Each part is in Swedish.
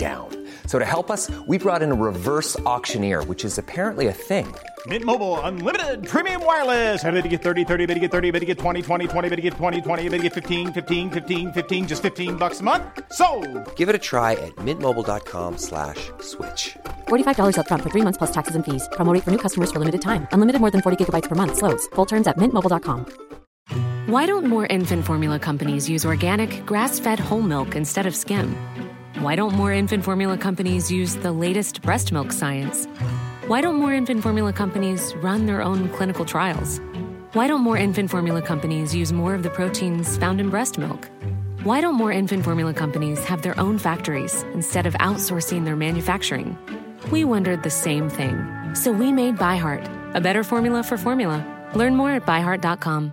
down. So to help us, we brought in a reverse auctioneer, which is apparently a thing. Mint Mobile unlimited premium wireless. Ready to get 30, 30, bit to get 30, bit to get 20, 20, 20, bit to get 20, 20, bit to get 15, 15, 15, 15 just 15 bucks a month. So, Give it a try at mintmobile.com slash switch. $45 upfront for three months plus taxes and fees. Promo rate for new customers for limited time. Unlimited more than 40 gigabytes per month. Slows. Full terms at mintmobile.com. Why don't more infant formula companies use organic, grass fed whole milk instead of skim? Why don't more infant formula companies use the latest breast milk science? Why don't more infant formula companies run their own clinical trials? Why don't more infant formula companies use more of the proteins found in breast milk? Why don't more infant formula companies have their own factories instead of outsourcing their manufacturing? We wondered the same thing. So we made ByHeart, a better formula for formula. Learn more at byheart.com.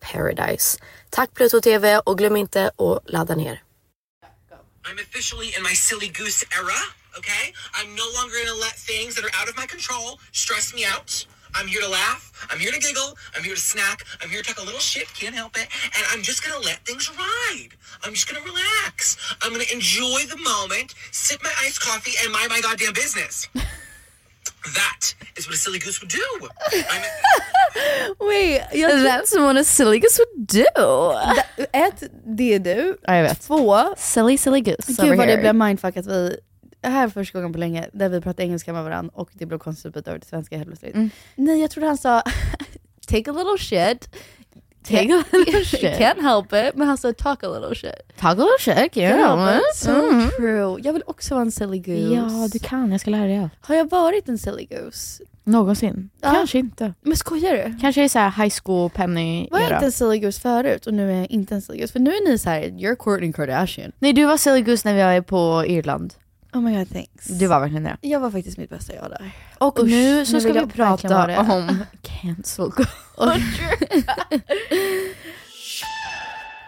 paradise. Tack Pluto TV och glöm inte att ladda ner. I'm officially in my silly goose era, okay? I'm no longer gonna let things that are out of my control stress me out. I'm here to laugh, I'm here to giggle, I'm here to snack, I'm here to talk a little shit, can't help it, and I'm just gonna let things ride. I'm just gonna relax. I'm gonna enjoy the moment, sip my iced coffee, and mind my goddamn business. that is what a silly goose would do. Wait, jag That's what a silly goose would do. Ett, det är du. Ja, jag vet. Två, Silly silly goose gud over vad det here. blev mindfuckat vi det här är första gången på länge där vi pratade engelska med varandra och det blev konstigt att byta över till svenska helt plötsligt. Mm. Nej jag trodde han sa take a little shit. Take a little shit. Can't help it. Men sa talk a little shit. Talk a little shit, yeah. So Mm. true. Jag vill också vara en silly goose. Ja, du kan. Jag ska lära dig allt. Har jag varit en silly goose? Någonsin. Ja. Kanske inte. Men skojar du? Kanske i så här high school penny Var jag inte en silly goose förut och nu är jag inte en silly goose? För nu är ni så här, you're Kourtney Kardashian. Nej, du var silly goose när vi var på Irland. Oh my god thanks. Du var verkligen det. Jag var faktiskt mitt bästa jag där. Och Usch, nu så nu ska vi prata om cancel culture.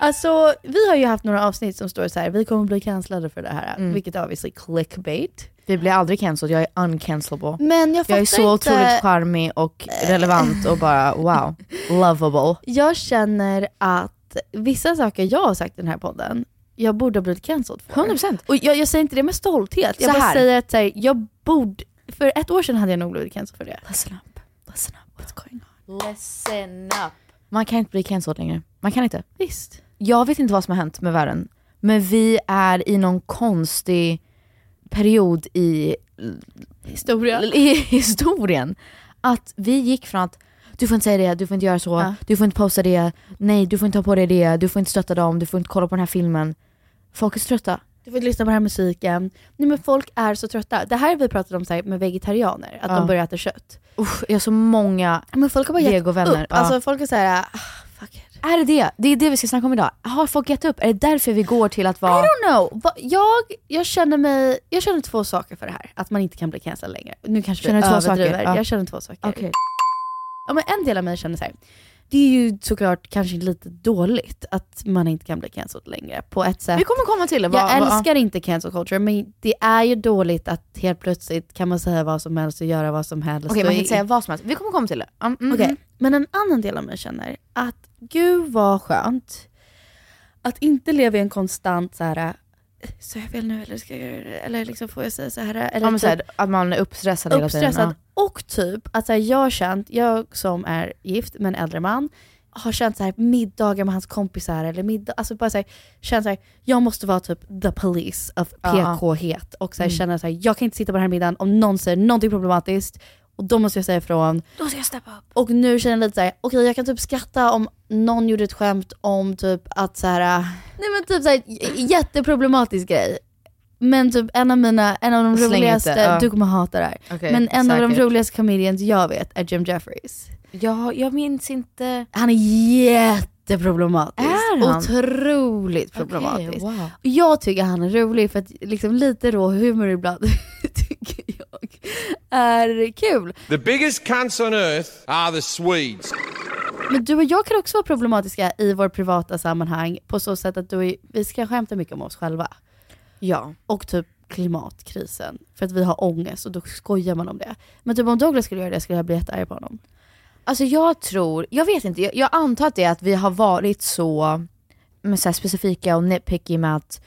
Alltså vi har ju haft några avsnitt som står så här, vi kommer bli cancellade för det här. Mm. Vilket är obviously clickbait. Vi blir aldrig cancelled, jag är uncancelable. Men jag Jag är så inte. otroligt charmig och relevant och bara wow, lovable. Jag känner att vissa saker jag har sagt i den här podden, jag borde ha blivit cancelled för. 100%. Och jag, jag säger inte det med stolthet. Jag bara säger att så här, jag borde, för ett år sedan hade jag nog blivit cancelled för det. Listen up, listen up. What's going on? Listen up. Man kan inte bli cancelled längre. Man kan inte. Visst. Jag vet inte vad som har hänt med världen, men vi är i någon konstig period i Historia. i historien. Att vi gick från att du får inte säga det, du får inte göra så, Ja. du får inte posta det, nej du får inte ha på dig det, du får inte stötta dem, du får inte kolla på den här filmen. Folk är så trötta. Du får inte lyssna på den här musiken. Nej men folk är så trötta. Det här har vi pratat om så här, med vegetarianer, att Ja. de börjar äta kött. Usch, jag har så många Men folk har bara vegovänner. upp. Ja. Alltså folk är såhär, ah, fuck it. är det det? Det är det vi ska snacka om idag. Har folk gett upp? Är det därför vi går till att I vara... don't know. Jag, jag, känner mig, jag känner två saker för det här. Att man inte kan bli cancelled längre. Nu kanske Känner vi du två saker? överdriver. Ja. Jag känner två saker. Okej. Ja, men en del av mig känner så här. det är ju såklart kanske lite dåligt att man inte kan bli cancelled längre på ett sätt. Vi kommer komma till det. Jag Vad- vad- älskar inte cancel culture men det är ju dåligt att helt plötsligt kan man säga vad som helst och göra vad som helst. Okej, och man kan inte säga vad som helst. Vi kommer komma till det. Mm, mm, Okej, mm. men en annan del av mig känner att gud vad skönt att inte leva i en konstant så här. Så jag fel nu eller ska jag göra det? Eller liksom får jag säga så här? Eller Ja, men typ, så här, att man är uppstressad hela tiden. uppstressad. Och typ att så här, jag har känt, jag som är gift med en äldre man, har känt så här, middagar med hans kompisar eller middag, alltså bara så här, känt så här, jag måste vara typ the police of Ja. PK-het och så här, Mm. känna så här, jag kan inte sitta på den här middagen om någon säger någonting problematiskt och då måste jag säga ifrån. Då ska jag steppa upp. Och nu känner jag lite såhär, okej jag kan typ skratta om någon gjorde ett skämt om typ att så här, äh, nej men typ såhär jätteproblematisk grej. Men typ en av mina, en av de Släng roligaste, inte, ja. du kommer hata det här. Okej, men en av de säkert. roligaste comedians jag vet är Jim Jeffries. Ja, jag minns inte. Han är jätteproblematisk. Är han? Otroligt problematisk. Okej, wow. Och jag tycker han är rolig för att liksom lite rå humor ibland tycker jag är kul. The biggest cunts on earth are the Swedes. Men du och jag kan också vara problematiska i vår privata sammanhang på så sätt att du och, vi ska skämta mycket om oss själva. Ja. Och typ klimatkrisen. För att vi har ångest och då skojar man om det. Men typ om Douglas skulle göra det skulle jag bli jättearg på honom. Alltså jag tror, jag vet inte, jag, jag antar att det är att vi har varit så, med så här specifika och nitpicky med att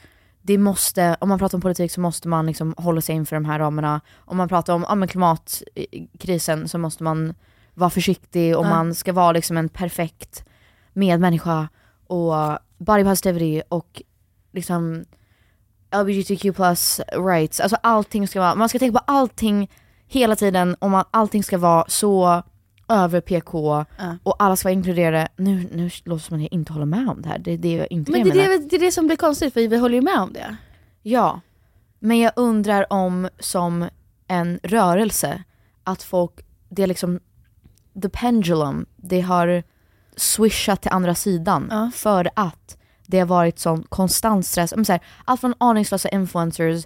det måste, om man pratar om politik så måste man liksom hålla sig inför de här ramarna. Om man pratar om ja, men klimatkrisen så måste man vara försiktig och Ja. man ska vara liksom en perfekt medmänniska och body positivity och liksom LGBTQ plus rights. Alltså allting ska vara, man ska tänka på allting hela tiden och man, allting ska vara så över PK Ja. och alla ska vara inkluderade. Nu, nu låter det som att jag inte håller med om det här. Det, det är inte Men det det är, det, är det som blir konstigt för vi håller ju med om det. Ja, men jag undrar om som en rörelse att folk, det är liksom the pendulum, det har swishat till andra sidan för att det har varit sån konstant stress. Men så här, allt från aningslösa influencers,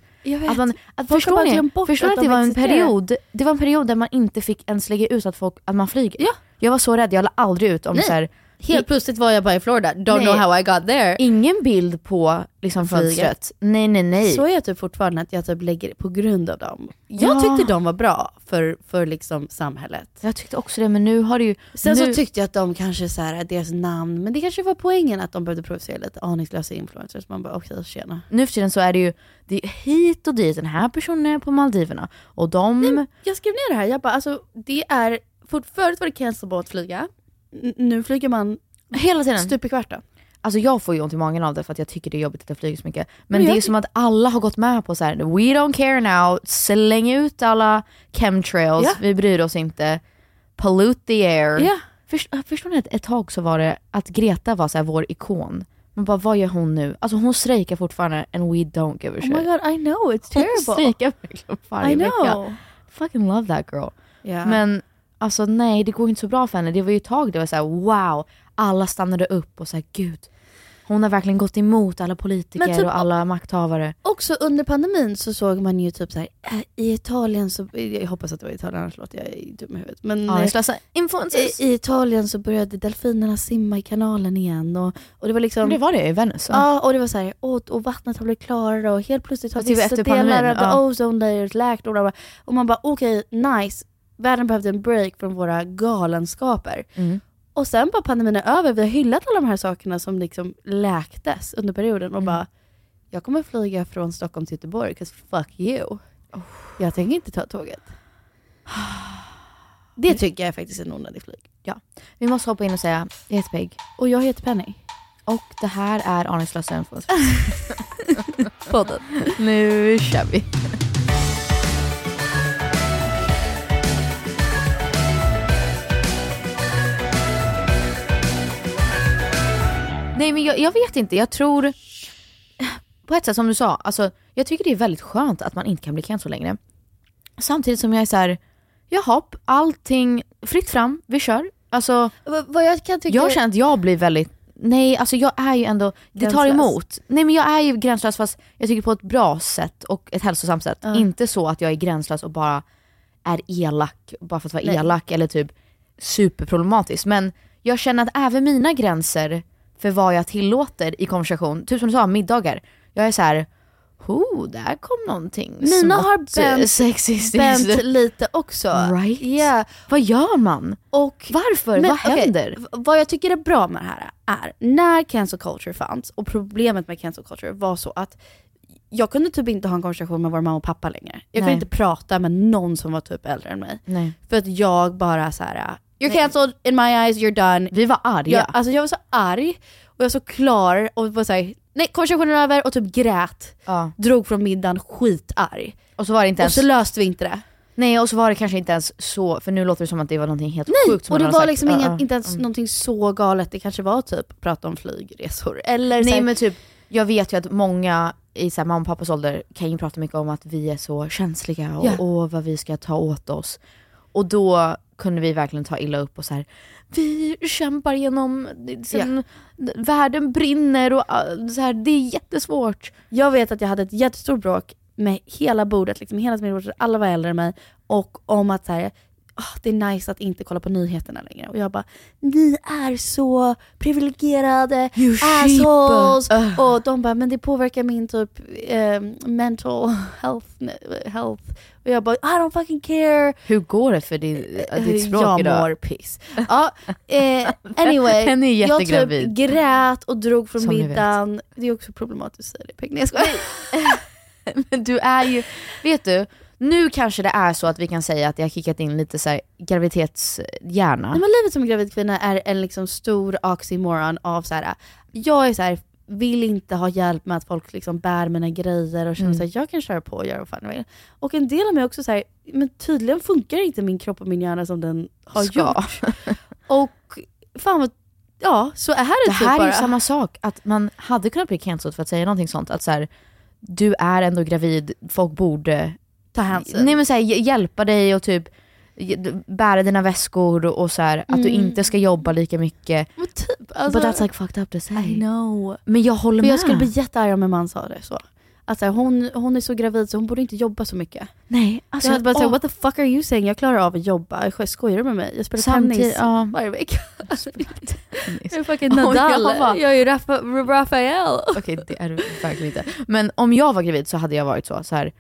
att man, att förstår ni, förstår att att de det var en period, det var en period där man inte fick ens lägga ut att, folk, att man flyger. Ja. Jag var så rädd, jag la aldrig ut om Nej. så här, Helt plötsligt var jag bara i Florida, don't Nej. know how I got there. ingen bild på liksom fönstret. Nej nej nej. Så är jag typ fortfarande att jag typ lägger på grund av dem. Ja. Jag tyckte de var bra för, för liksom samhället. Jag tyckte också det, men nu har det ju... Sen nu, så tyckte jag att de kanske så här, deras namn, men det kanske var poängen att de behövde provocera lite aningslösa influencers. Man bara okej, tjena. nu för tiden så är det ju det är hit och dit, den här personen är på Maldiverna och de... Jag skrev ner det här, jag bara alltså det är, för, förut var det cancelable att flyga, nu flyger man hela tiden. stup i kvarten. Alltså jag får ju ont i magen av det för att jag tycker det är jobbigt att jag flyger så mycket. Men, Men det jag- är som att alla har gått med på så här: we don't care now, släng ut alla chemtrails, Ja. vi bryr oss inte, pollute the air. Ja. Först, förstår ni att ett tag så var det att Greta var så här vår ikon. Man bara vad gör hon nu? Alltså hon strejkar fortfarande and we don't give a Oh shit. my god I know, it's Hon terrible. strejkar verkligen varje I vecka. know. Fucking love that girl. Men alltså nej, det går inte så bra för henne. Det var ju ett tag det var så här: wow, alla stannade upp och så här, gud. Hon har verkligen gått emot alla politiker typ- och alla makthavare. Också under pandemin så såg man ju typ så här, äh, i Italien så, jag hoppas att det var Italien, annars låter jag är dum i huvudet. Men Ja, eh, i, i Italien så började delfinerna simma i kanalen igen och, och det var liksom Men det var det i Venice? Ja, och det var så här, och, och vattnet har blivit klarare och helt plötsligt har vissa delar av the ja. ozone layers läkt och, och man bara okej, nice. Världen behövde en break från våra galenskaper. Mm. Och sen bara pandemin är över, vi har hyllat alla de här sakerna som liksom läktes under perioden Mm. och bara jag kommer flyga från Stockholm till Göteborg, 'cause fuck you. Oh. Jag tänker inte ta tåget. Det tycker jag är faktiskt en onödig flyg. Ja. Vi måste hoppa in och säga, jag heter Peg. Och jag heter Penny. Och det här är Aningslösa influencers. Podden. nu kör vi. Nej men jag, jag vet inte, jag tror på ett sätt som du sa, alltså, jag tycker det är väldigt skönt att man inte kan bli cancel längre. Samtidigt som jag är så här, jaha, allting, fritt fram, vi kör. Alltså, V- vad jag kan tycka... jag känner att jag blir väldigt, nej alltså jag är ju ändå, det tar Gränslös. emot. Nej men jag är ju gränslös fast jag tycker på ett bra sätt och ett hälsosamt sätt. Ja. Inte så att jag är gränslös och bara är elak bara för att vara Nej. elak eller typ superproblematisk. Men jag känner att även mina gränser för vad jag tillåter i konversation, typ som du sa, middagar. Jag är så här. Oh, där kom någonting Mina har bänt- bänt lite också. Right? Yeah. Vad gör man? Och, Varför? Men, vad händer? v- vad jag tycker är bra med det här är, när cancel culture fanns, och problemet med cancel culture var så att jag kunde typ inte ha en konversation med vår mamma och pappa längre. Jag kunde Nej. inte prata med någon som var typ äldre än mig. Nej. För att jag bara så här. You're cancelled in my eyes, you're done. Vi var arga. Jag, alltså jag var så arg och jag var så klar och var såhär, nej konversationen är över och typ grät. Ja. Drog från middagen skitarg. Och så var det inte Och ens... så löste vi inte det. Nej och så var det kanske inte ens så, för nu låter det som att det var någonting helt Nej, sjukt som och det var liksom sagt. Ja, ja. inte ens Mm. någonting så galet. Det kanske var typ prata om flygresor. Eller Nej här- men typ, jag vet ju att många i så här, mamma och pappas ålder kan ju prata mycket om att vi är så känsliga och, Ja. och vad vi ska ta åt oss. Och då kunde vi verkligen ta illa upp och så här. vi kämpar genom, liksom, världen brinner och uh, så här, det är jättesvårt. Jag vet att jag hade ett jättestort bråk med hela bordet, liksom hela bordet, alla var äldre än mig. Och om att så här, ah, det är nice att inte kolla på nyheterna längre. Och jag bara, ni är så privilegierade, You assholes. Ugh. Och de bara, men det påverkar min typ eh, mental health, health. Och jag bara, I don't fucking care. Hur går det för din, ditt språk jag idag? mår piss. Ja, eh, anyway, Hen är jag typ grät och drog från Som middagen. Det är också problematiskt att säga det Peg. Nej jag skojar. Men du är ju, vet du, nu kanske det är så att vi kan säga att jag har kickat in lite så här graviditetshjärna. Nej, men livet som gravid kvinna är en liksom stor oxymoron av så här. jag är så här, vill inte ha hjälp med att folk liksom bär mina grejer och känner Mm. så här, jag kan köra på och göra vad fan jag vill. Och en del av mig är också så här, men tydligen funkar inte min kropp och min hjärna som den har Ska. gjort. Och fan vad, ja så är det, Det typ här är bara. ju samma sak, att man hade kunnat bli cancelled för att säga någonting sånt. Att så här, du är ändå gravid, folk borde Ta hänsyn. Nej, men så här, hj- hjälpa dig och typ bära dina väskor och så här, att du Mm. inte ska jobba lika mycket. Men typ, alltså, But that's like fucked up to say. I know. Men jag håller För med. jag skulle bli jättearg om en man sa det så. Att så här, hon, hon är så gravid så hon borde inte jobba så mycket. Nej, Alltså, alltså, jag hade bara åh. what the fuck are you saying? Jag klarar av att jobba. Jag skojar du med mig? Jag spelar tennis ja. varje vecka. jag är fucking Nadal. jag bara- jag är Rafa- Rafael. Okej det är du verkligen inte. Men om jag var gravid så hade jag varit så, så här, jag,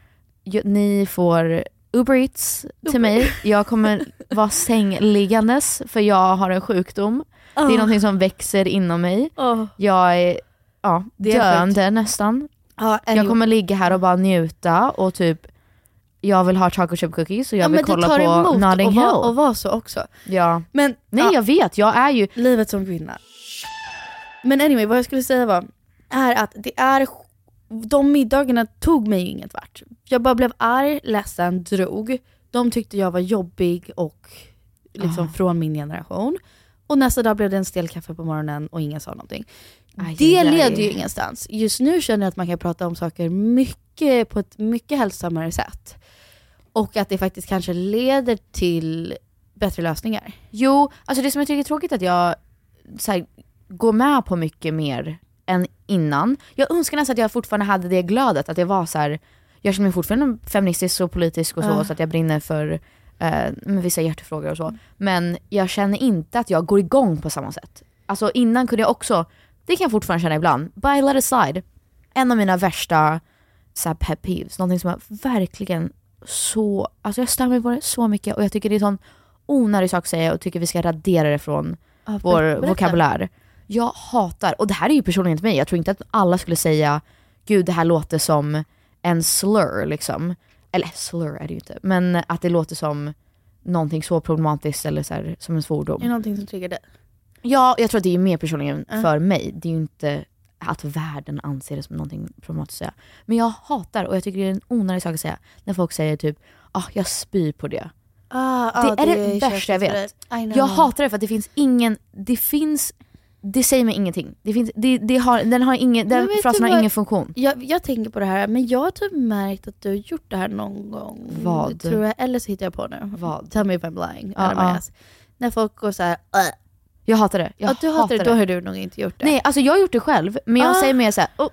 ni får Uber Eats till mig, jag kommer vara sängliggandes för jag har en sjukdom. Det är Oh. någonting som växer inom mig. Oh. Jag är, ja, Det är döende nästan. Ja, Jag kommer ligga här och bara njuta och typ jag vill ha chocolate chip cookies och jag ja, vill kolla på Notting att Hill. vara, och vara så också. Ja. Men, Nej ja, jag vet, jag är ju... livet som kvinna. Men anyway, vad jag skulle säga var, är att det är, de middagarna tog mig inget vart. Jag bara blev arg, ledsen, drog. De tyckte jag var jobbig och liksom Ah. från min generation. Och nästa dag blev det en stel kaffe på morgonen och ingen sa någonting. Aj, det aj, aj. leder ju ingenstans. Just nu känner jag att man kan prata om saker mycket, på ett mycket hälsosammare sätt. Och att det faktiskt kanske leder till bättre lösningar. Jo, alltså det som jag tycker är tråkigt är att jag så här, går med på mycket mer än innan. Jag önskar nästan att jag fortfarande hade det glödet, att jag var så här, jag känner mig fortfarande feministisk och politisk och så, Ja. så att jag brinner för eh, vissa hjärtefrågor och så. Men jag känner inte att jag går igång på samma sätt. Alltså innan kunde jag också, det kan jag fortfarande känna ibland, but I let it slide. En av mina värsta så här, pet peeves, någonting som jag verkligen så, alltså jag stör mig på det så mycket och jag tycker det är en sån onödig sak att säga och tycker vi ska radera det från Ja, vår berätta. vokabulär. Jag hatar, och det här är ju personligen inte mig, jag tror inte att alla skulle säga gud det här låter som en slur liksom. Eller slur är det ju inte, men att det låter som någonting så problematiskt eller så här, som en svordom. Är det någonting som triggar dig? Ja, jag tror att det är mer personligen Ja. för mig. Det är ju inte att världen anser det som någonting problematiskt att säga. Men jag hatar, och jag tycker det är en onödig sak att säga, när folk säger typ ah, jag spyr på det. Ah, det är det värsta jag vet. Jag hatar det för att det finns ingen, det finns det säger mig ingenting. Det finns, det, det har, den har ingen, den frasen har vad? ingen funktion. Jag, jag tänker på det här, men jag har typ märkt att du har gjort det här någon gång. Vad? Tror jag, eller så hittar jag på nu. Vad? Tell me if I'm lying. Ja. ass. När folk går såhär äh. Jag hatar det. Jag Ja, du hatar det, hatar då har du nog inte gjort det. Nej, alltså jag har gjort det själv, men jag Ah. säger mer såhär, oh,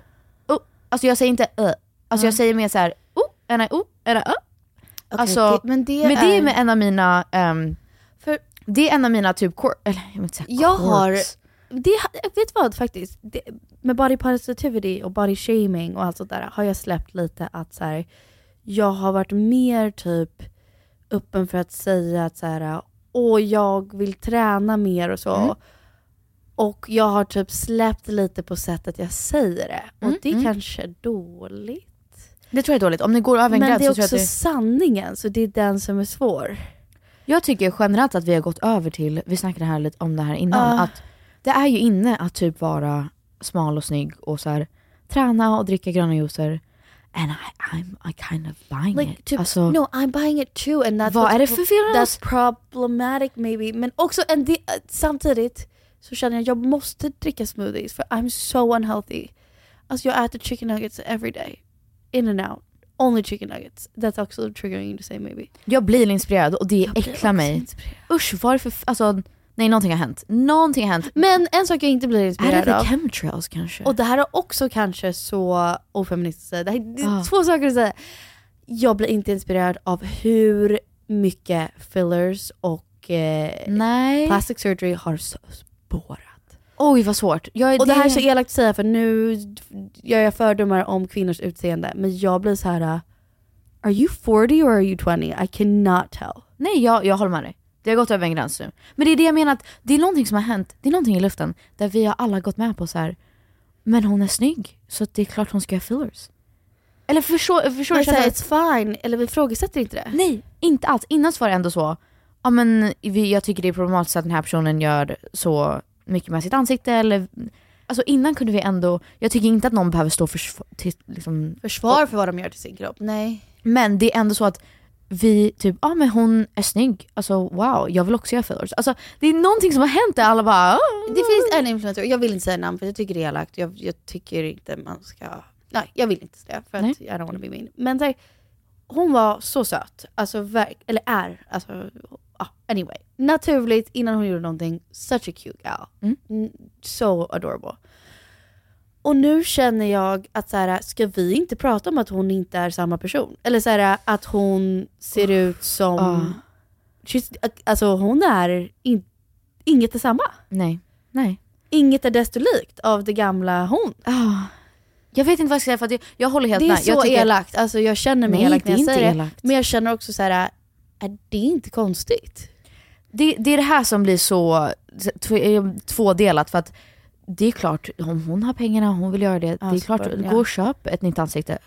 oh. Alltså jag säger inte uh. Alltså Ah. jag säger mer såhär, oh, and I, oh, and I, uh. Okej, alltså, det- men det men det är med en av mina, ehm, För det är en av mina typ quirk, eller jag vill inte säga Jag har. Det, vet du vad faktiskt? Det, med body positivity och body shaming och allt sånt där har jag släppt lite att så här, jag har varit mer typ öppen för att säga att så här, åh jag vill träna mer och så. Mm. Och jag har typ släppt lite på sättet jag säger det. Och Mm, det är mm. kanske är dåligt. Det tror jag är dåligt, om det går över en Men gräns är så tror jag också att det... sanningen, så det är den som är svår. Jag tycker generellt att vi har gått över till, vi snackade här lite om det här innan, Ah. att det är ju inne att typ vara smal och snygg och så här, träna och dricka gröna juicer. And I, I'm I kind of buying Like, it. typ, alltså, no, I'm buying it too. And that's Vad är det för fel med? That's problematic maybe. Men också, and the, uh, samtidigt så känner jag att jag måste dricka smoothies för I'm so unhealthy. Alltså jag äter chicken nuggets every day. In and out. Only chicken nuggets. That's also triggering to say maybe. jag blir inspirerad och det Jag äcklar mig. inspirerad. Usch, varför, alltså nej någonting har hänt. Någonting har hänt. Men en sak jag inte blir Är det inspirerad the av. chemtrails kanske? Och det här är också kanske så ofeministiskt att säga. Det, här, det är Ah. två saker att säga. Jag blir inte inspirerad av hur mycket fillers och eh, nej. plastic surgery har s- spårat. Oj vad svårt. Jag, Och det här är så elakt att säga för nu gör jag fördomar om kvinnors utseende. Men jag blir så här. Are you 40 or are you 20? I cannot tell. Nej jag, jag håller med dig. Det har gått över en gräns nu. Men det är det jag menar att det är någonting som har hänt, det är någonting i luften där vi har alla gått med på så här. men hon är snygg så det är klart hon ska göra fillers. Eller förstår, förstår du? Känner- it's fine. Eller vi ifrågasätter inte det. Nej, inte alls. Innan så var det ändå så, ja men jag tycker det är problematiskt att den här personen gör så mycket med sitt ansikte eller Alltså innan kunde vi ändå, jag tycker inte att någon behöver stå för, till, liksom, Försvar för vad de gör till sin kropp. Nej. Men det är ändå så att vi typ, ja men hon är snygg, alltså wow, jag vill också göra fillers. Alltså det är någonting som har hänt där alla bara, "Ah." Det finns en influencer, jag vill inte säga namn för jag tycker det är elakt. Jag, jag tycker inte man ska... Nej, jag vill inte säga för Nej. att I don't wanna be mean. Men här, hon var så söt. Alltså, verk, eller är. Alltså, ah, anyway. Naturligt, innan hon gjorde någonting, such a cute gal. Mm, So adorable. Och nu känner jag att så här, ska vi inte prata om att hon inte är samma person? Eller så här, att hon ser ut som... She's- Alltså hon är... In, inget är samma. nej, nej. Inget är desto likt av det gamla hon. Ah. Jag vet inte vad jag ska säga för att jag, jag håller helt Det är med. så jag tycker- elakt, alltså jag känner mig Nej, elak det när är jag säger elakt. det. Men jag känner också så här, är det inte konstigt? Det, det är det här som blir så tv- tvådelat för att det är klart, om hon har pengarna hon vill göra det, det är klart, ja. gå och köp ett nytt ansikte.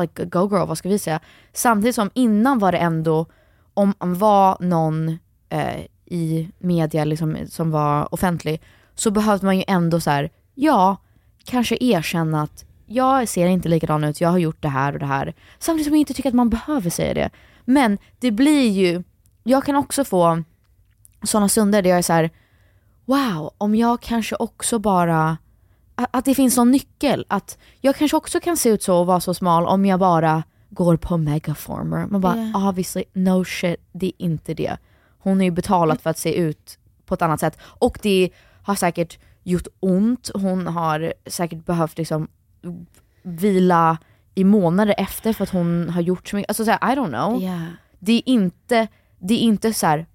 Like go girl, vad ska vi säga? Samtidigt som innan var det ändå, om man var någon eh, i media liksom, som var offentlig, så behövde man ju ändå så här, ja, kanske erkänna att jag ser inte likadan ut, jag har gjort det här och det här. Samtidigt som jag inte tycker att man behöver säga det. Men det blir ju, jag kan också få sådana stunder där jag är så här: wow, om jag kanske också bara, att, det finns någon nyckel, att jag kanske också kan se ut så och vara så smal om jag bara går på megaformer. Man bara, Yeah. obviously, no shit, det är inte det. Hon är ju betalat för att se ut på ett annat sätt och det har säkert gjort ont, hon har säkert behövt liksom vila i månader efter för att hon har gjort så mycket, alltså så här, I don't know. Yeah. Det är inte, det är inte så här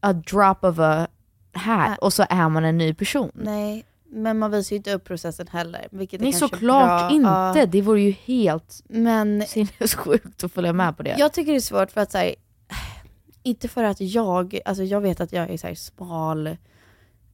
a drop of a hat och så är man en ny person. Nej, men man visar ju inte upp processen heller. Vilket Nej såklart inte, Ja. det vore ju helt Men sinnessjukt att följa med på det. jag tycker det är svårt för att säga inte för att jag, alltså jag vet att jag är så här smal,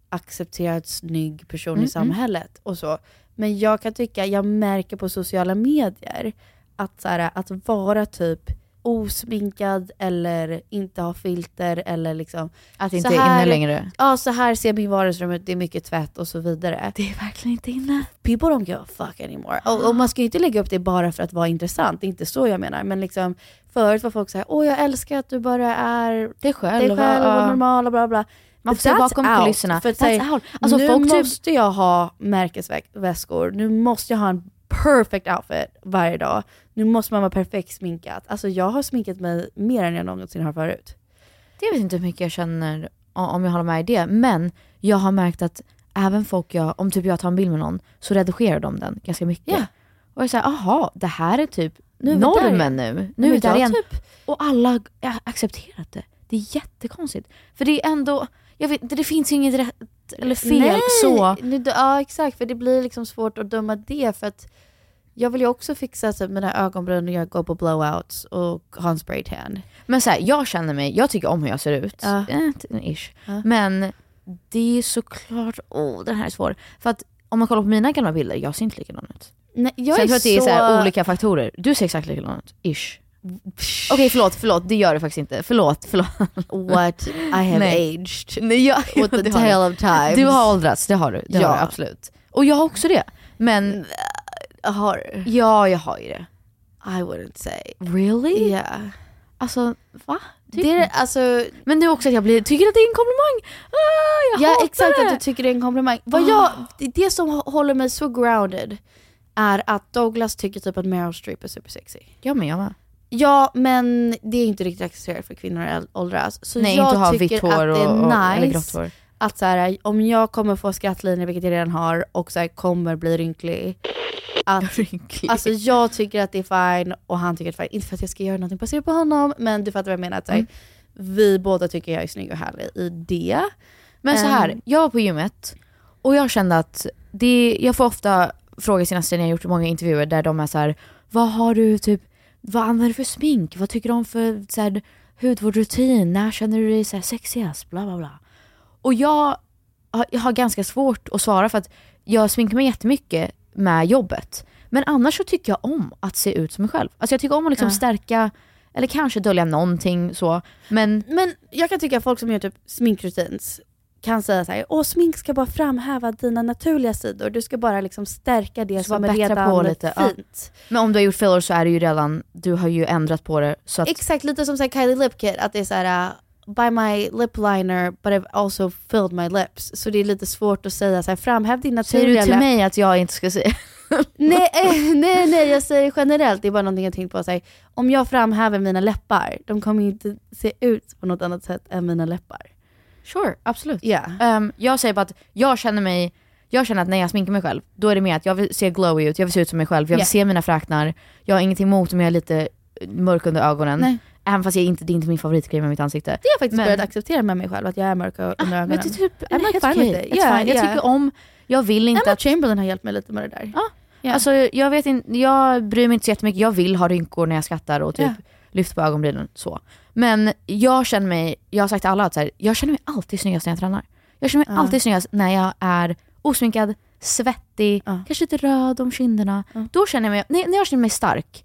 accepterad, snygg person Mm, i samhället och så. Men jag kan tycka, jag märker på sociala medier att, så här, att vara typ osminkad eller inte ha filter eller liksom Att så inte är här- inne längre. Ja, så här ser min vardagsrum ut, det är mycket tvätt och så vidare. Det är verkligen inte inne. People don't give a fuck anymore. Och, och man ska ju inte lägga upp det bara för att vara intressant, det är inte så jag menar. Men liksom, förut var folk såhär, åh jag älskar att du bara är Det är själv. dig själv och normal och bla bla. Man får That's bakom out. kulisserna. För att That's säga, out. Alltså nu folk typ- måste jag ha märkesväskor, nu måste jag ha en perfect outfit varje dag. Nu måste man vara perfekt sminkad. Alltså jag har sminkat mig mer än jag någonsin har förut. Det vet inte hur mycket jag känner om jag håller med i det. Men jag har märkt att även folk jag, om typ jag tar en bild med någon så redigerar de den ganska mycket. Ja. Och jag säger, aha, det här är typ Nu är där normen igen." nu. Nu är vi där igen. typ- Och alla har accepterat det. Det är jättekonstigt. För det är ändå, jag vet det finns inget rätt eller fel Nej, så. nu- Ja exakt, för det blir liksom svårt att döma det för att jag vill ju också fixa typ, mina ögonbryn och jag går på blowouts och ha en spraytan. Men så här, jag känner mig, jag tycker om hur jag ser ut. Ja. Eh, ish. Ja. Men det är såklart, åh den här är svår. För att om man kollar på mina gamla bilder, jag ser inte likadan ut. Nej, jag tror jag att det är så... så här olika faktorer. Du ser exakt likadan ut, ish. Okej förlåt, förlåt, det gör det faktiskt inte. Förlåt, förlåt. What I have Nej. aged. Nej, jag, With the tale du. of times. Du har åldrats, det har du. Det Ja. har du absolut. Och jag har också det. Men Har ja, jag har ju det. I wouldn't say. Really? Yeah. Alltså, va? Typ. Det är, alltså, Men nu också att jag blir, tycker att det är en komplimang. Ah, jag ja exakt det. att du tycker det är en komplimang. Vad jag, det, det som håller mig så grounded är att Douglas tycker typ att Meryl Streep är supersexy. Jag med, jag med. Ja men det är inte riktigt accepterat för kvinnor att åldras. Så Nej, jag inte ha tycker vitt hår att det är och, och, nice hår. att så här, om jag kommer få skrattlinjer, vilket jag redan har, och så här, kommer bli rynklig. Att, Rynklig. alltså jag tycker att det är fine och han tycker att det är fine. Inte för att jag ska göra någonting baserat på honom, men du fattar vad jag menar. Att, så här, Mm. Vi båda tycker jag är snygg och härlig i det. Men så här, Ehm. jag var på gymmet och jag kände att det, jag får ofta frågor senaste när jag har gjort många intervjuer där de är så här, vad har du typ, vad använder du för smink? Vad tycker du om för så här, hudvårdsrutin? När känner du dig så här sexigast? Bla bla bla. Och jag jag har ganska svårt att svara för att jag sminkar mig jättemycket med jobbet. Men annars så tycker jag om att se ut som mig själv. Alltså jag tycker om att liksom Ja. stärka, eller kanske dölja någonting så. Men Men jag kan tycka att folk som gör typ sminkrutins kan säga så här, åh smink ska bara framhäva dina naturliga sidor. Du ska bara liksom stärka det som är redan på lite, ja. fint. Men om du har gjort fillers så är det ju redan, du har ju ändrat på det. Så att, Exakt, lite som så här Kylie Lip Kit, att det är så här, buy my lip liner but I've also filled my lips. Så det är lite svårt att säga så här, framhäv din säger naturliga du till mig att jag inte ska säga? Nej, eh, nej, nej, jag säger generellt, det är bara någonting jag tänkt på. Så här, om jag framhäver mina läppar, de kommer inte se ut på något annat sätt än mina läppar. Sure, absolut. Ja. Ehm, jag säger bara att jag känner mig, jag känner att när jag sminkar mig själv, då är det mer att jag vill se glowy ut, jag vill se ut som mig själv, jag vill Ja. se mina fräknar, jag har ingenting emot om jag är lite mörk under ögonen. Nej. Även fast jag inte, det är inte min favoritgrej med mitt ansikte. Det har jag faktiskt Men- börjat acceptera med mig själv, att jag är mörk under ögonen. Men det är typ I'm helt fine with it. Yeah, fine. Jag yeah. tycker om, jag vill inte Emma att Chamberlain har hjälpt mig lite med det där. Ja. Ja. Alltså jag vet inte, jag bryr mig inte så jättemycket. Jag vill ha rynkor när jag skrattar och typ Ja. lyfter på ögonbrynen så. Men jag känner mig, jag har sagt till alla att så här, jag känner mig alltid snyggast när jag tränar. Jag känner mig Ja. alltid snyggast när jag är osminkad, svettig, Ja. kanske lite röd om kinderna. Då känner jag mig, när, jag känner mig stark,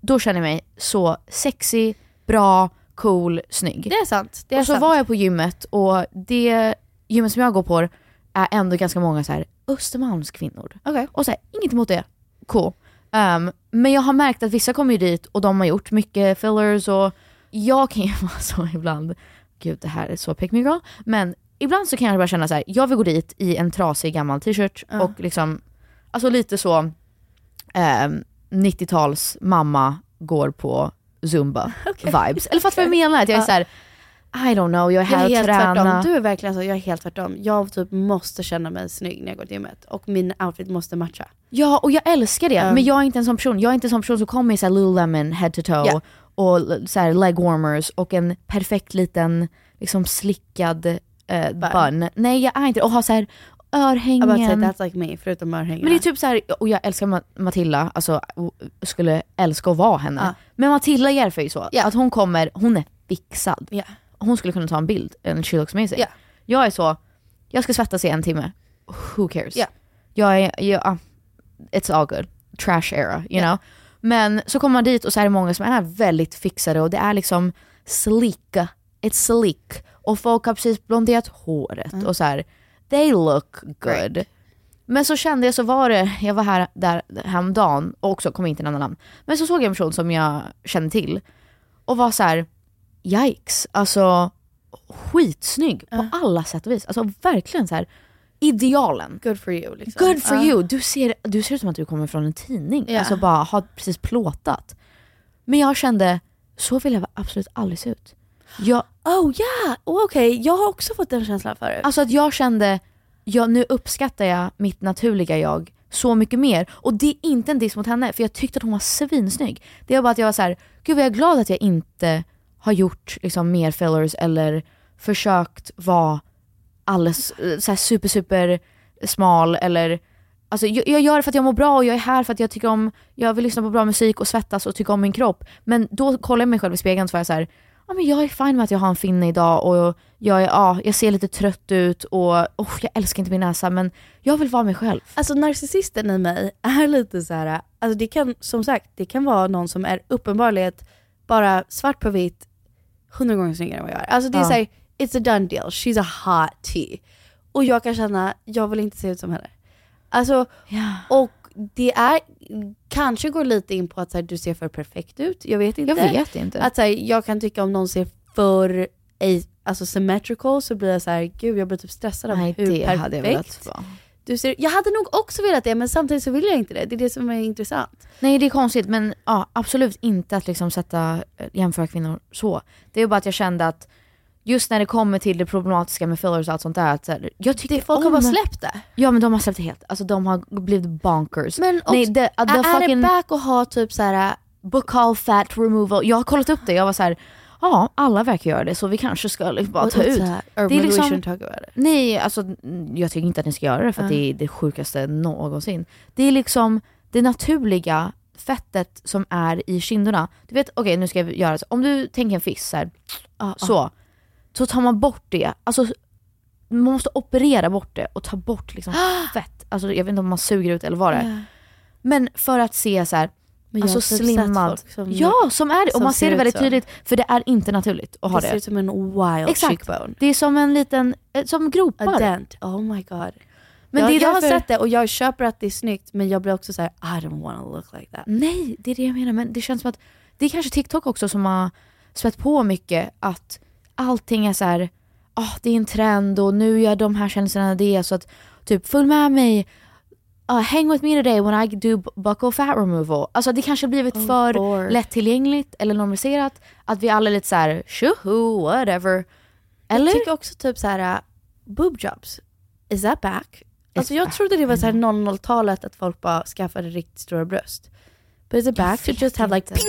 då känner jag mig så sexy, bra, cool, snygg. Det är sant. Det är och så sant. var jag på gymmet och det gymmet som jag går på är ändå ganska många så här Östermalmskvinnor. Okej. Och så här, inget emot det, cool. Um, men jag har märkt att vissa kommer ju dit och de har gjort mycket fillers och jag kan ju vara så ibland, gud det här är så pick me girl, men ibland så kan jag bara känna så här: jag vill gå dit i en trasig gammal t-shirt Ja. och liksom, alltså lite så ehm, 90-tals mamma går på zumba vibes. Eller fattar du vad jag menar? Att jag är Ja. så här, I don't know, jag är Jag här är och helt tränar. tvärtom. Du är verkligen så, jag är helt tvärtom. Jag typ måste känna mig snygg när jag går till gymmet. Och min outfit måste matcha. Ja, och jag älskar det. Mm. Men jag är inte en sån person. Jag är inte en sån person som kommer i så här Lululemon head to toe Ja. och l- så här leg warmers och en perfekt liten liksom slickad eh, bun. Nej jag är inte Och har så här örhängen. Jag bara säger that's like me, förutom örhängena. Men det är typ så här, och jag älskar Ma- Matilda, alltså skulle älska att vara henne. Ja. Men Matilda Järf är ju så, Ja. att hon kommer, hon är fixad. Ja. Hon skulle kunna ta en bild, and she looks amazing. Ja. Jag är så, jag ska svettas i en timme, who cares? Ja. Jag är, jag, it's all good. Trash era, you know. Men så kommer man dit och så är det många som är väldigt fixade och det är liksom sleek, it's sleek. Och folk har precis blonderat håret och så här, they look good. Men så kände jag, så var det, jag var här där häromdagen och också kom inte nämna namn. Men så såg jag en person som jag kände till och var så här: yikes, alltså skitsnygg på alla sätt och vis. Alltså verkligen så här idealen. Good for you. Liksom. Good for Ja. you! Du ser, du ser ut som att du kommer från en tidning. Ja. Alltså bara har precis plåtat. Men jag kände, så vill jag absolut aldrig se ut. Jag, Oh yeah, oh, okej. Jag har också fått den känslan förut. Alltså att jag kände, ja, nu uppskattar jag mitt naturliga jag så mycket mer. Och det är inte en diss mot henne, för jag tyckte att hon var svinsnygg. Det var bara att jag var så här, gud vad jag är glad att jag inte har gjort liksom, mer fillers eller försökt vara alldeles eh, så här, super super smal eller Alltså jag, jag gör det för att jag mår bra och jag är här för att jag tycker om, jag vill lyssna på bra musik och svettas och tycka om min kropp. Men då kollar jag mig själv i spegeln så var jag så här, ja men jag är fine med att jag har en finne idag och jag, är, ja, jag ser lite trött ut och oh, jag älskar inte min näsa men jag vill vara mig själv. Alltså narcissisten i mig är lite så här. alltså det kan som sagt, det kan vara någon som är uppenbarligen bara svart på vitt hundra gånger snyggare än vad jag är. Alltså det är Ja. såhär, it's a done deal, she's a hot tea. Och jag kan känna, jag vill inte se ut som henne. Alltså, och det är, kanske går lite in på att så här, du ser för perfekt ut, jag vet inte. Jag vet inte. Att så här, jag kan tycka om någon ser för alltså symmetrical så blir jag så här, gud jag blir typ stressad av Nej hur det perfekt. hade jag velat vara. Du ser, jag hade nog också velat det men samtidigt så vill jag inte det. Det är det som är intressant. Nej det är konstigt men ja, absolut inte att liksom sätta, jämföra kvinnor så. Det är bara att jag kände att just när det kommer till det problematiska med fillers och allt sånt där, att så här, jag tycker Det, folk har om- bara släppt det. Ja men de har släppt det helt, alltså de har blivit bonkers. Men också, Nej, the, the är, är fucking det back att ha typ så här buccal fat removal, jag har kollat upp det, jag var så här. ja alla verkar göra det så vi kanske ska liksom bara ta ut. här, Det är liksom, nej alltså mm, jag tycker inte att ni ska göra det för att Ja. det är det sjukaste någonsin. Det är liksom det naturliga fettet som är i kinderna. Du vet, okej nu ska jag göra så. Om du tänker en fisk så här, Ja, så. Så tar man bort det. Alltså man måste operera bort det och ta bort liksom fett. Alltså jag vet inte om man suger ut eller vad det är. Men för att se så här, Men alltså typ slimmad. som- ja som är det. Och man ser det väldigt så. tydligt. För det är inte naturligt att ha Det det. ser ut som en wild Exakt. cheekbone. Det är som en liten, eh, som gropar. A dent. Oh my god. Men jag, det är jag har sett det och jag köper att det är snyggt men jag blir också så här: I don't wanna look like that. Nej, det är det jag menar. Men det känns som att det är kanske TikTok också som har spett på mycket att allting är så här, ah, det är en trend och nu gör de här kändisarna det så att typ följ med mig, uh, hang with me today when I do bu- buccal fat removal. Alltså det kanske har blivit Oh, för Lord. lättillgängligt eller normaliserat att vi alla är lite så här, tjoho, whatever. Eller? Jag tycker också typ så här: uh, boob jobs, is that back? Alltså jag trodde det var så här 00-talet att folk bara skaffade riktigt stora bröst. But is it back to just have like ping,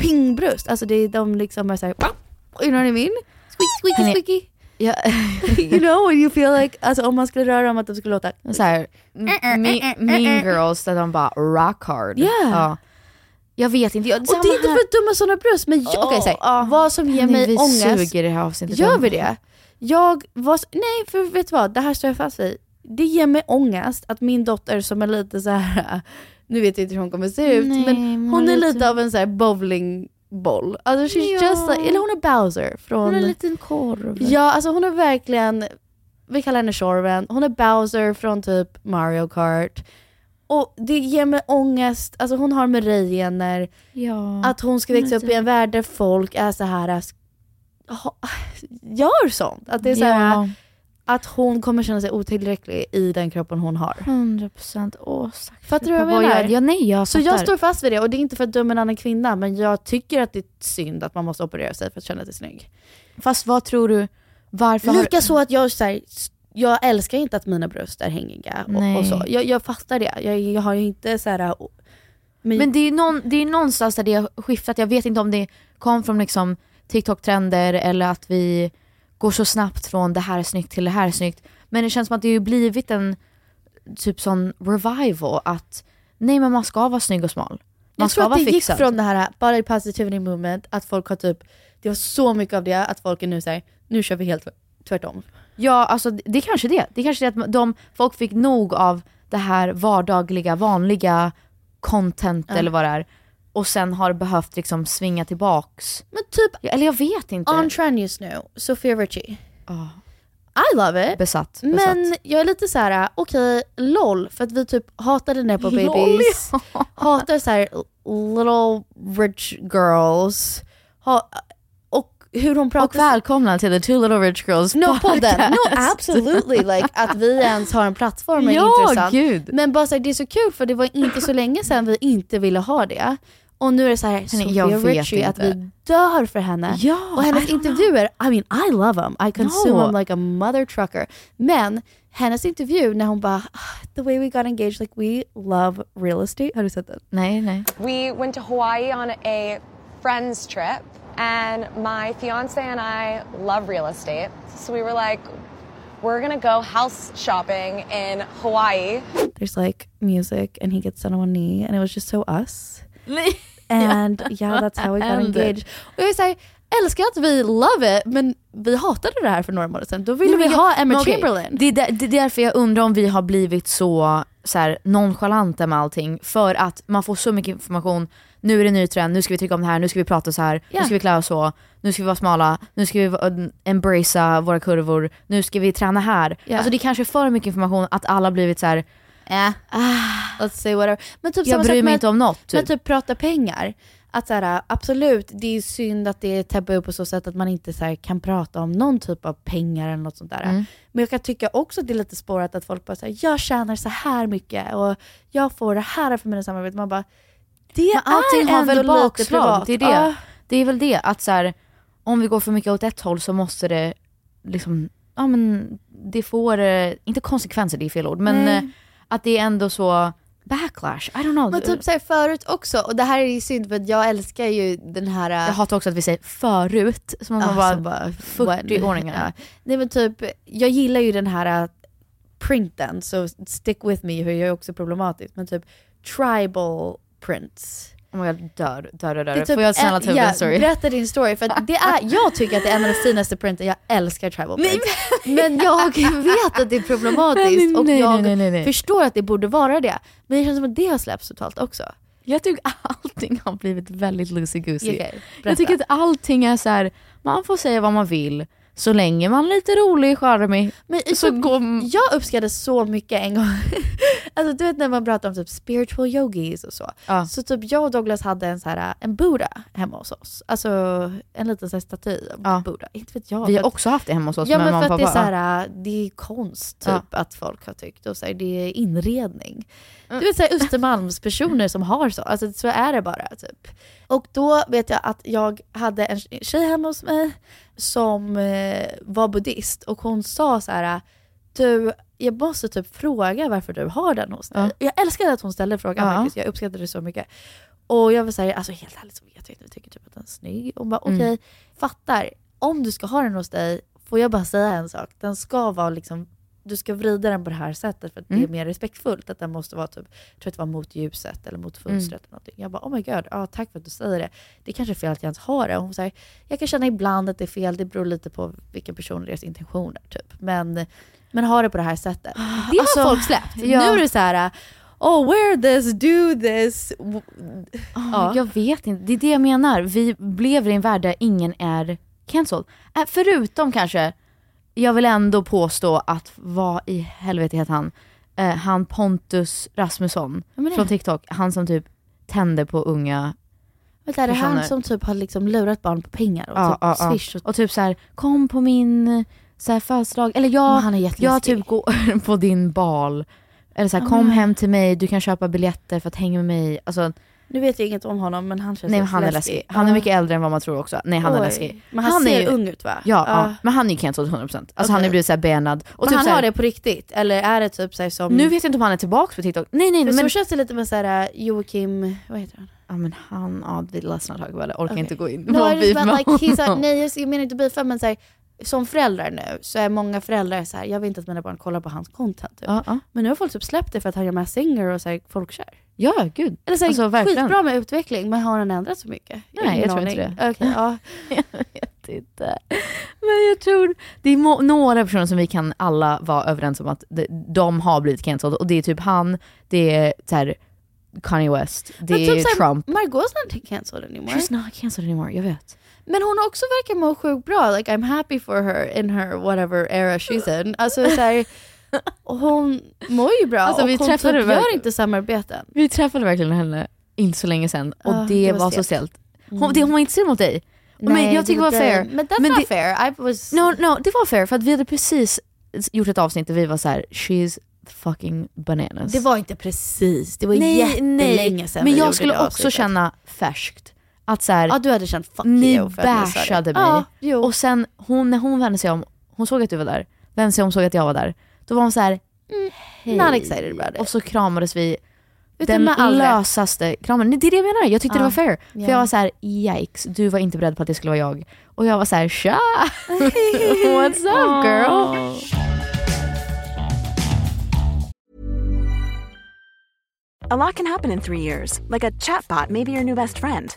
ping bröst? Alltså det är de liksom är såhär, you know what I mean? Squeak, squeaky, Hörni, squeaky. Ja, you know when you feel like, alltså om man skulle röra dem att de skulle låta så här, m- me, mean girls där de bara rock hard. Yeah. Ja. Jag vet inte. Jag, Och det är inte för att dumma sådana bröst, men jag- okej säg, Åh, vad som ger Nej, mig vi ångest, suger i det här avsnittet. gör vi det? Jag var, nej för vet du vad, det här står jag fast vid. Det ger mig ångest att min dotter som är lite så här. nu vet jag inte hur hon kommer se ut, Nej, men hon är lite- av en så här bowlingboll. Alltså she's Ja. just like, eller hon är Bowser från... Hon är en liten korv. Ja, alltså hon är verkligen, vi kallar henne Tjorven, hon är Bowser från typ Mario Kart. Och det ger mig ångest, alltså hon har Marie-gener, Ja. att hon ska växa upp i en värld där folk är så här ha, gör sånt. Att det är så här, ja. Att hon kommer känna sig otillräcklig i den kroppen hon har. 100 procent. Åh, sagt. Fattar du vad jag menar? Ja, nej, jag Så fattar. jag står fast vid det och det är inte för att döma en annan kvinna men jag tycker att det är synd att man måste operera sig för att känna sig snygg. Fast vad tror du, varför har Lika så att jag, så här, jag älskar inte att mina bröst är hängiga och, Nej. och så. Jag, jag fattar det. Jag, jag har ju inte så här... Men, Men det är, någon, det är någonstans där det har skiftat. Jag vet inte om det kom från liksom TikTok-trender eller att vi går så snabbt från det här är snyggt till det här är snyggt. Men det känns som att det har ju blivit en typ sån revival att nej men man ska vara snygg och smal. Man jag ska tror att det gick fixad. från det här body positivity movement, att folk har typ, det var så mycket av det, att folk är nu säger nu kör vi helt tvärtom. Ja, alltså det är kanske det. Det är kanske det att de, folk fick nog av det här vardagliga, vanliga content Ja. eller vad det är. Och sen har behövt liksom svinga tillbaks. Men typ Ja, Eller jag vet inte. on trend just nu, Sofia Richie. Ja. I love it. Besatt. besatt. Men jag är lite så här: okej, LOL, för att vi typ hatade Nepo babies, hatar så här little rich girls, ha, och hur hon pratar. Och välkomna till the two little rich girls No podcast. podden, no absolutely like att vi ens har en plattform är Ja, intressant. gud. Men bara så här, det är så kul för det var inte så länge sedan vi inte ville ha det. Och nu är det så här, jag Sofia vet Richie, att inte. vi dör för henne. Ja, och hennes I don't intervjuer, I mean I love them, I consume No. them like a mother trucker. Men hennes intervju när hon bara, "Ah, the way we got engaged, like we love real estate. Har du sett den? Nej, nej. We went to Hawaii on a friends trip, and my fiance and I love real estate. So we were like, we're gonna go house shopping in Hawaii. There's like music and he gets down on one knee and it was just so us. And yeah, that's how we got engaged. Och jag är såhär, älskar att vi love it, men vi hatade det här för några månader sedan. Då ville Nej, vi men ha jag- Emma okej, Chamberlain. Det, är där- det är därför jag undrar om vi har blivit så, så här, nonchalanta med allting. För att man får så mycket information. Nu är det ny trend, nu ska vi tycka om det här, nu ska vi prata så här, Ja. nu ska vi klä oss så, nu ska vi vara smala, nu ska vi embracea våra kurvor, nu ska vi träna här. Ja. Alltså det är kanske för mycket information att alla blivit så här. Äh, let's say whatever. Men typ Jag bryr mig med, inte om något, Men typ. typ prata pengar. Att så här, absolut, det är synd att det är tabbu på så sätt att man inte så här, kan prata om någon typ av pengar eller något sånt där. Mm. Men jag kan tycka också att det är lite spårat att folk bara säger jag tjänar så här mycket och jag får det här för mina samarbeten. Man bara, det Men allting är har väl bakslag, det är det. Ja. Det är väl det, att så här, om vi går för mycket åt ett håll så måste det liksom, ja men det får, eh, inte konsekvenser, det är fel ord, men Nej. Att det är ändå så backlash, I don't know. Men typ såhär förut också, och det här är ju synd för att jag älskar ju den här... jag hatar också att vi säger förut, som om man Ja, var som bara, 40-åringar. Ja. Nej men typ, jag gillar ju den här äh, printen, så stick with me, hur jag är också problematisk, men typ tribal prints. Oh my god, dör, dör, dör, dör. typ Får jag snälla ta en story? Berätta din story, för det är, jag tycker att det är en av de finaste printen, jag älskar tribal prints. men jag vet att det är problematiskt Nej, och jag nej, nej, förstår att det borde vara det. Men det känns som att det har släppts totalt också. Jag tycker allting har blivit väldigt loosey-goosey. Okej, jag berätta. tycker att allting är så här, man får säga vad man vill, så länge man är lite rolig, charmig. Men så typ, går... Jag uppskattade så mycket en gång, alltså du vet när man pratar om typ spiritual yogis och så. Ja. Så typ jag och Douglas hade en, så här, en Buddha hemma hos oss. Alltså en liten så här, staty av Ja. Buddha. Inte vet jag. Vi har också haft det hemma hos oss Ja men för och att det är, pappa. så här, det är konst typ Ja. att folk har tyckt. Och så här, det är inredning. Du vet såhär Östermalmspersoner som har så. Alltså så är det bara typ. Och då vet jag att jag hade en tjej hemma hos mig som eh, var buddhist och hon sa så här. Du, jag måste typ fråga varför du har den hos dig. Ja. Jag älskade att hon ställde frågan Ja. faktiskt, jag uppskattade det så mycket. Och jag var såhär, alltså helt ärligt så vet jag inte, jag tycker typ att den är snygg. Och bara okej, Mm. fattar. Om du ska ha den hos dig, får jag bara säga en sak. Den ska vara liksom, du ska vrida den på det här sättet för att det är Mm. mer respektfullt. Att den måste vara typ, jag tror att det var mot ljuset eller mot fönstret. Eller någonting. Jag bara oh my god, ja, tack för att du säger det. Det är kanske är fel att jag ens har det. Och hon säger, jag kan känna ibland att det är fel, det beror lite på vilken person och deras intentioner. Typ. Men, men ha det på det här sättet. Det har Alltså, folk släppt. ja. Nu är det så här. Oh wear this, do this. Ja. Jag vet inte, det är det jag menar. Vi lever i en värld där ingen är cancelled. Äh, förutom kanske, jag vill ändå påstå att vad i helvete heter han? Eh, han Pontus Rasmusson från TikTok, han som typ tänder på unga Vänta, är det han som typ har liksom lurat barn på pengar och Ja, typ ja, swish? Och... Och typ så här, kom på min så här, födelsedag, eller jag, han är jag typ går på din bal. Eller så här, kom hem till mig, du kan köpa biljetter för att hänga med mig. Alltså, Nu vet jag inget om honom men han känns nej men han är läskig. Han är mycket äldre än vad man tror också. Nej han är Oj. läskig. Men han, ser är, ung ut va? Ja, ja, men han är ju cancelled 100%. Alltså han Okej. har blivit såhär benad. Och Men typ han så här, har det på riktigt? Eller är det typ såhär som... Nu vet jag inte om han är tillbaka på TikTok. Nej nej För men, så känns det lite med såhär Joakim, vad heter han? ja, men han, ja vi ledsna tag eller orkar Okej. inte gå in No, på beef med like, he's nej jag- menar inte beefa men såhär, som föräldrar nu så är många föräldrar så här, jag vill inte att mina barn kollar på hans content. Typ. Ja, ja. Men nu har folk typ släppt det för att han gör med Singer och så här, folk kör. Ja gud. Eller så här, Alltså, verkligen. skitbra med utveckling men har han ändrat så mycket? Nej, Ingen jag tror inte det. Okej, ja. Jag vet inte. Men jag tror, det är några personer som vi kan alla vara överens om att de, de har blivit cancelled och det är typ han, det är så här, Kanye West, det Men är typ såhär, Trump. Margot's not cancelled anymore. She's not cancelled anymore, jag vet. Men hon också verkar må sjukt bra. Like I'm happy for her in her whatever era she's in. Alltså så här, hon mår ju bra Alltså, och vi hon träffade typ gör inte samarbeten. Vi träffade verkligen henne inte så länge sedan och Ja, det, det var, var så stelt. Hon, det, hon var inte sur mot dig, men jag tycker det var fair. Men that's not fair. I was... No, no, det var fair för att vi hade precis gjort ett avsnitt där vi var så här: she's fucking bananas. Det var inte precis, det var nej, jättelänge nej. sedan Men vi jag skulle det också avsnittet. känna färskt. Att så här, Ja du hade känt fuck ni you för det. bashade mig. Ja, och sen hon, när hon vände sig om, hon såg att du var där, vände sig om såg att jag var där. Då var hon så här. hej. Not excited about it. Och så kramades vi. Den lösaste kramen. Det är det jag menar, jag tyckte det Ja. var fair. Ja. För jag var så här: yikes, du var inte beredd på att det skulle vara jag. Och jag var så här: tja! What's up girl? A lot can happen in three years, like a chatbot may be your new best friend.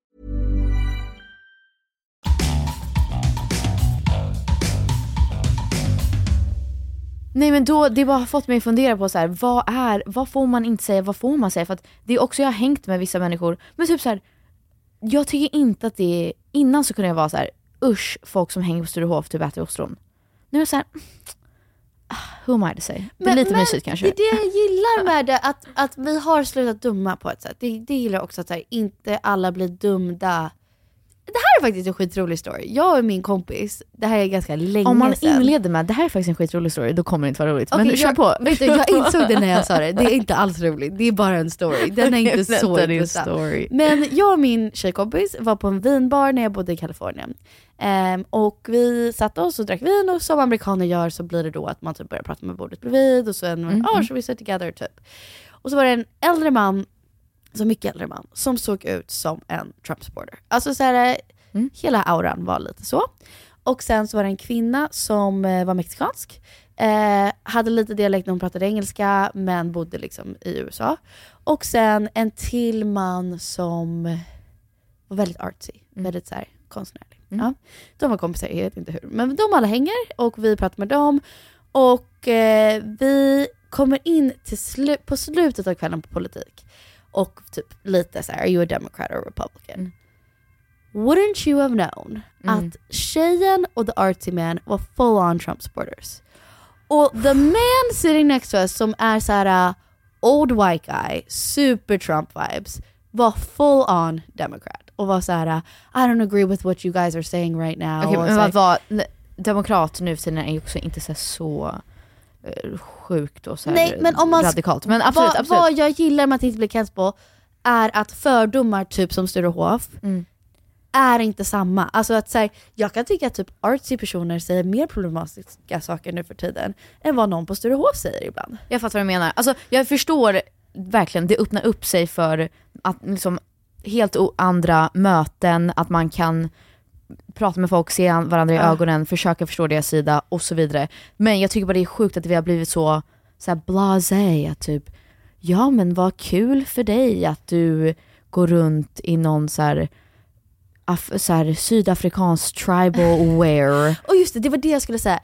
Nej men då, det har fått mig att fundera på så här, vad är, vad får man inte säga, vad får man säga? För att det är också, jag har hängt med vissa människor, men typ så här, jag tycker inte att det är, innan så kunde jag vara så här, usch folk som hänger på Sturehof typ äter ostron. Nu är jag så här, ah, who am I to say? Det är lite mysigt kanske. Det är det jag gillar med det, att, att vi har slutat dumma på ett sätt. Det, det gillar jag också, att här, inte alla blir dumda. Det här är faktiskt en skitrolig story. Jag och min kompis, det här är ganska länge Om man sedan. inleder med det här är faktiskt en skitrolig story, då kommer det inte vara roligt. Men Okej, kör jag, på. Vet du, jag insåg det när jag sa det, det är inte alls roligt. Det är bara en story. Den är inte så intressant. Men jag och min tjejkompis var på en vinbar när jag bodde i Kalifornien. Ehm, och vi satte oss och drack vin och som amerikaner gör så blir det då att man typ börjar prata med bordet bredvid och sen, Mm, oh, mm. should we sit together typ. Och så var det en äldre man, så mycket äldre man, som såg ut som en Trump-supporter. Alltså så här, Mm. hela auran var lite så. Och sen så var det en kvinna som eh, var mexikansk. Eh, hade lite dialekt när hon pratade engelska, men bodde liksom i USA. Och sen en till man som var väldigt artsy, väldigt så här, konstnärlig. Ja. De var kompisar, jag vet inte hur. Men de alla hänger och vi pratar med dem. Och eh, vi kommer in till slu- på slutet av kvällen på politik. Och typ lite så här, are you a democrat or republican? Wouldn't you have known Mm. att tjejen och the artsy man var full on Trump supporters. Och the man sitting next to us som är så här uh, old white guy, super Trump vibes, var full on democrat. och vara så här: I don't agree with what you guys are saying right now. Och men vad var, demokrat nu för tiden är ju också inte så, så sjukt och så här Nej, men om man, radikalt. Men absolut, vad, absolut. vad jag gillar med att inte bli cancelled på är att fördomar typ som Sturehof Mm. är inte samma. Alltså att så här, jag kan tycka att typ artsy personer säger mer problematiska saker nu för tiden än vad någon på Sturehof säger ibland. Jag fattar vad du menar. Alltså, jag förstår verkligen, det öppnar upp sig för att liksom helt andra möten, att man kan prata med folk, se an- varandra i Ja. ögonen, försöka förstå deras sida och så vidare. Men jag tycker bara det är sjukt att vi har blivit så, så här blasé, att typ ja men vad kul för dig att du går runt i någon så här, af- så här sydafrikansk tribal wear. Och just det, det var det jag skulle säga.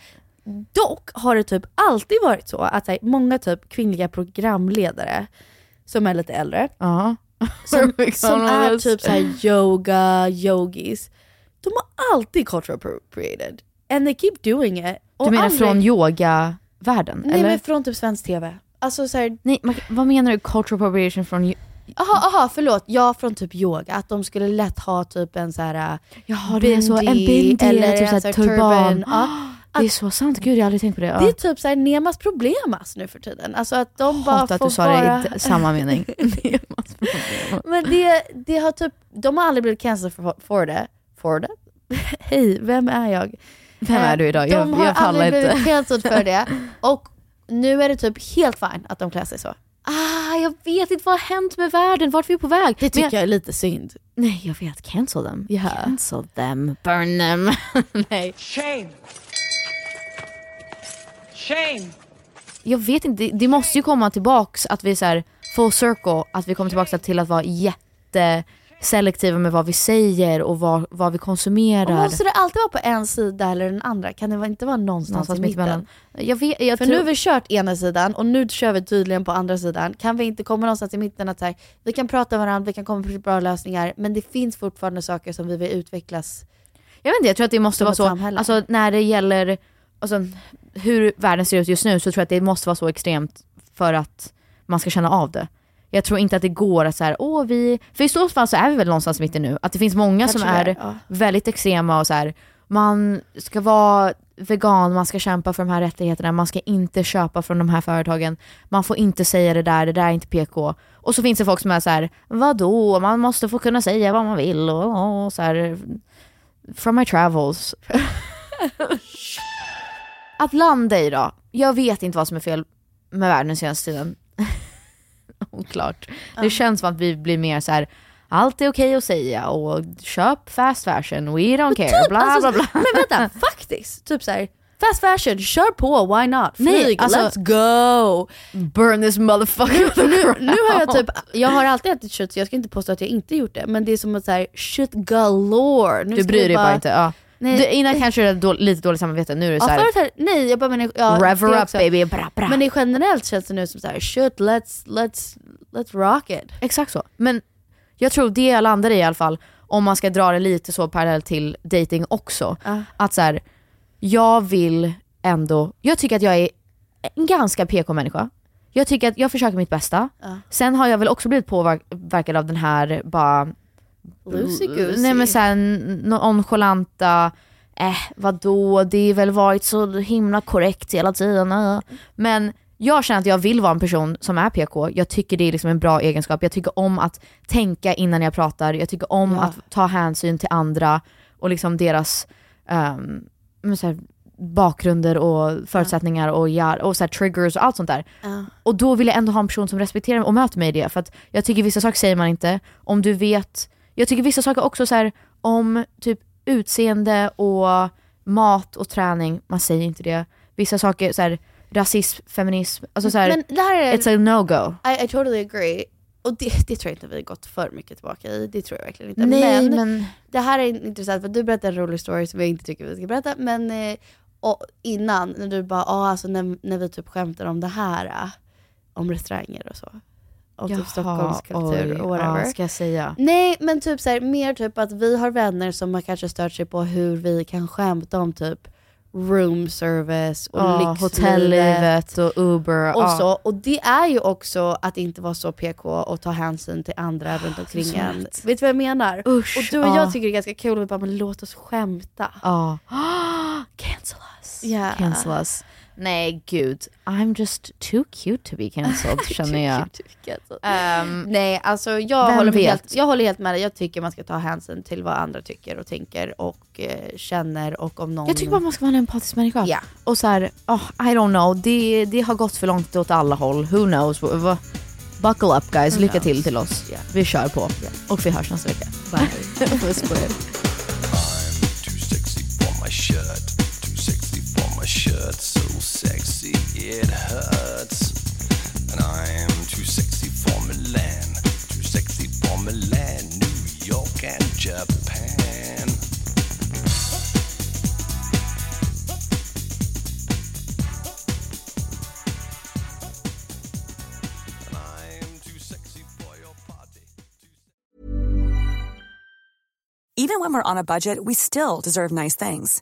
Dock har det typ alltid varit så att så här, många typ kvinnliga programledare som är lite äldre, som, Vilka som av är typ så här yoga, yogis, de har alltid culture appropriated. And they keep doing it. Och Du menar aldrig- från yogavärlden? Nej eller? men från typ svensk TV. Alltså såhär... Nej, man- vad menar du cultural appropriation från... Aha, aha, förlåt. Ja, från typ yoga. Att de skulle lätt ha typ en så här Jaha, det är så, en bindi eller typ en så här turban. Ja. Det är så sant, gud jag har aldrig tänkt på det. Ja. Det är typ såhär Nemas problemas nu för tiden. Alltså att de bara Hatar att du sa vara... det i samma mening. Men det, det har typ, de har aldrig blivit cancelled för, for det. For det? Hej, vem är jag? Vem är du idag? De Jag- har jag pallar aldrig inte. blivit cancelled för det. Och nu är det typ helt fine att de klär sig så. Ah, jag vet inte vad har hänt med världen, vart är vi på väg? Det tycker jag är lite synd. Nej jag vet, cancel them. Ja. Cancel them, burn them. Nej. Shame. Shame. Jag vet inte, det, det måste ju komma tillbaks att vi är så här full circle, att vi kommer tillbaka till att vara jätteselektiva med vad vi säger och vad, vad vi konsumerar. Och måste det alltid vara på en sida eller den andra? Kan det inte vara någonstans, Någonstans i mitt mitten? emellan. Jag vet, jag För tror- nu har vi kört ena sidan och nu kör vi tydligen på andra sidan. Kan vi inte komma någonstans i mitten att här, vi kan prata med varandra, vi kan komma på bra lösningar, men det finns fortfarande saker som vi vill utvecklas. Jag vet inte, jag tror att det måste vara så, samhälle. alltså när det gäller alltså, hur världen ser ut just nu så tror jag att det måste vara så extremt för att man ska känna av det. Jag tror inte att det går att så här, åh vi, för i så fall så är vi väl någonstans mitt i nu, att det finns många som Kanske är det, ja. väldigt extrema och så här, man ska vara vegan, man ska kämpa för de här rättigheterna, man ska inte köpa från de här företagen, man får inte säga det där, det där är inte PK. Och så finns det folk som är så här, vadå, man måste få kunna säga vad man vill och, och så här, from my travels. att landa i då, jag vet inte vad som är fel med världen den senaste tiden. Oklart. Det känns som att vi blir mer så här. allt är okej att säga och köp fast fashion, we don't care, Typ, bla alltså, bla bla. Men vänta, faktiskt. Typ så här, fast fashion, kör på, why not? Flyg, Nej, alltså- let's go! Burn this motherfucker nu, nu, nu har jag typ, jag har alltid ätit kött så jag ska inte påstå att jag inte gjort det, men det är som att säga shit galore. Nu Du bryr dig bara inte. Ja. Nej. Du, innan kanske du hade då, lite dåligt samvete, nu är det Ja, såhär, här, nej jag bara menar, ja, rever det up också. baby, bra, bra. Men det generellt känns det nu som såhär, shit let's, let's, let's rock it. Exakt så. Men jag tror det jag landar i i alla fall, om man ska dra det lite så parallellt till dating också, Ja. att så här, jag vill ändå, jag tycker att jag är en ganska PK-människa. Jag tycker att jag försöker mitt bästa. Ja. Sen har jag väl också blivit påverkad av den här bara Nej men såhär nonchalanta, eh vadå, det har väl varit så himla korrekt hela tiden. eh. Men jag känner att jag vill vara en person som är PK, jag tycker det är liksom en bra egenskap. Jag tycker om att tänka innan jag pratar, jag tycker om Ja. att ta hänsyn till andra och liksom deras um, här, bakgrunder och förutsättningar och, ja, och så här, triggers och allt sånt där. Ja. Och då vill jag ändå ha en person som respekterar och möter mig i det. För att jag tycker vissa saker säger man inte. Om du vet, jag tycker vissa saker också så här, om typ utseende och mat och träning, man säger inte det. Vissa saker, så här, rasism, feminism, alltså så här, Men det här är, it's a no-go. I, I totally agree. Och det, det tror jag inte vi har gått för mycket tillbaka i, det tror jag verkligen inte. Nej men, men, det här är intressant för du berättade en rolig story som jag inte tycker vi ska berätta. Men eh, och innan, när du bara, ah, alltså när, när vi typ skämtar om det här, ah, om restauranger och så. Om typ Stockholmskultur oj, och whatever. Ja, ska jag säga. Nej men typ så här, mer typ att vi har vänner som har kanske stört sig på hur vi kan skämta om typ room service och Ja, hotellivet och Uber. Och, ja. så, och det är ju också att inte vara så PK och ta hänsyn till andra runt omkring en. Vet du vad jag menar? Usch, och du och ja. jag tycker det är ganska kul att bara, men låt oss skämta. Ja. Cancel us. Ja. Cancel us. Nej gud, I'm just too cute to be cancelled känner jag. Ehm, Nej, alltså jag håller, vet? helt, jag håller helt med dig. Jag tycker man ska ta hänsyn till vad andra tycker och tänker och eh, känner och om någon... Jag tycker bara man ska vara en empatisk människa. Ja. Och så här, oh, I don't know, det, det har gått för långt åt alla håll. Who knows? Buckle up guys, Who lycka knows? till till oss. Ja. Vi kör på. Och vi hörs nästa vecka. Bye. Puss på er. Too sexy it hurts. And I'm too sexy for Milan. Too sexy for Milan, New York, and Japan. And I'm too sexy for your party. Even when we're on a budget, we still deserve nice things.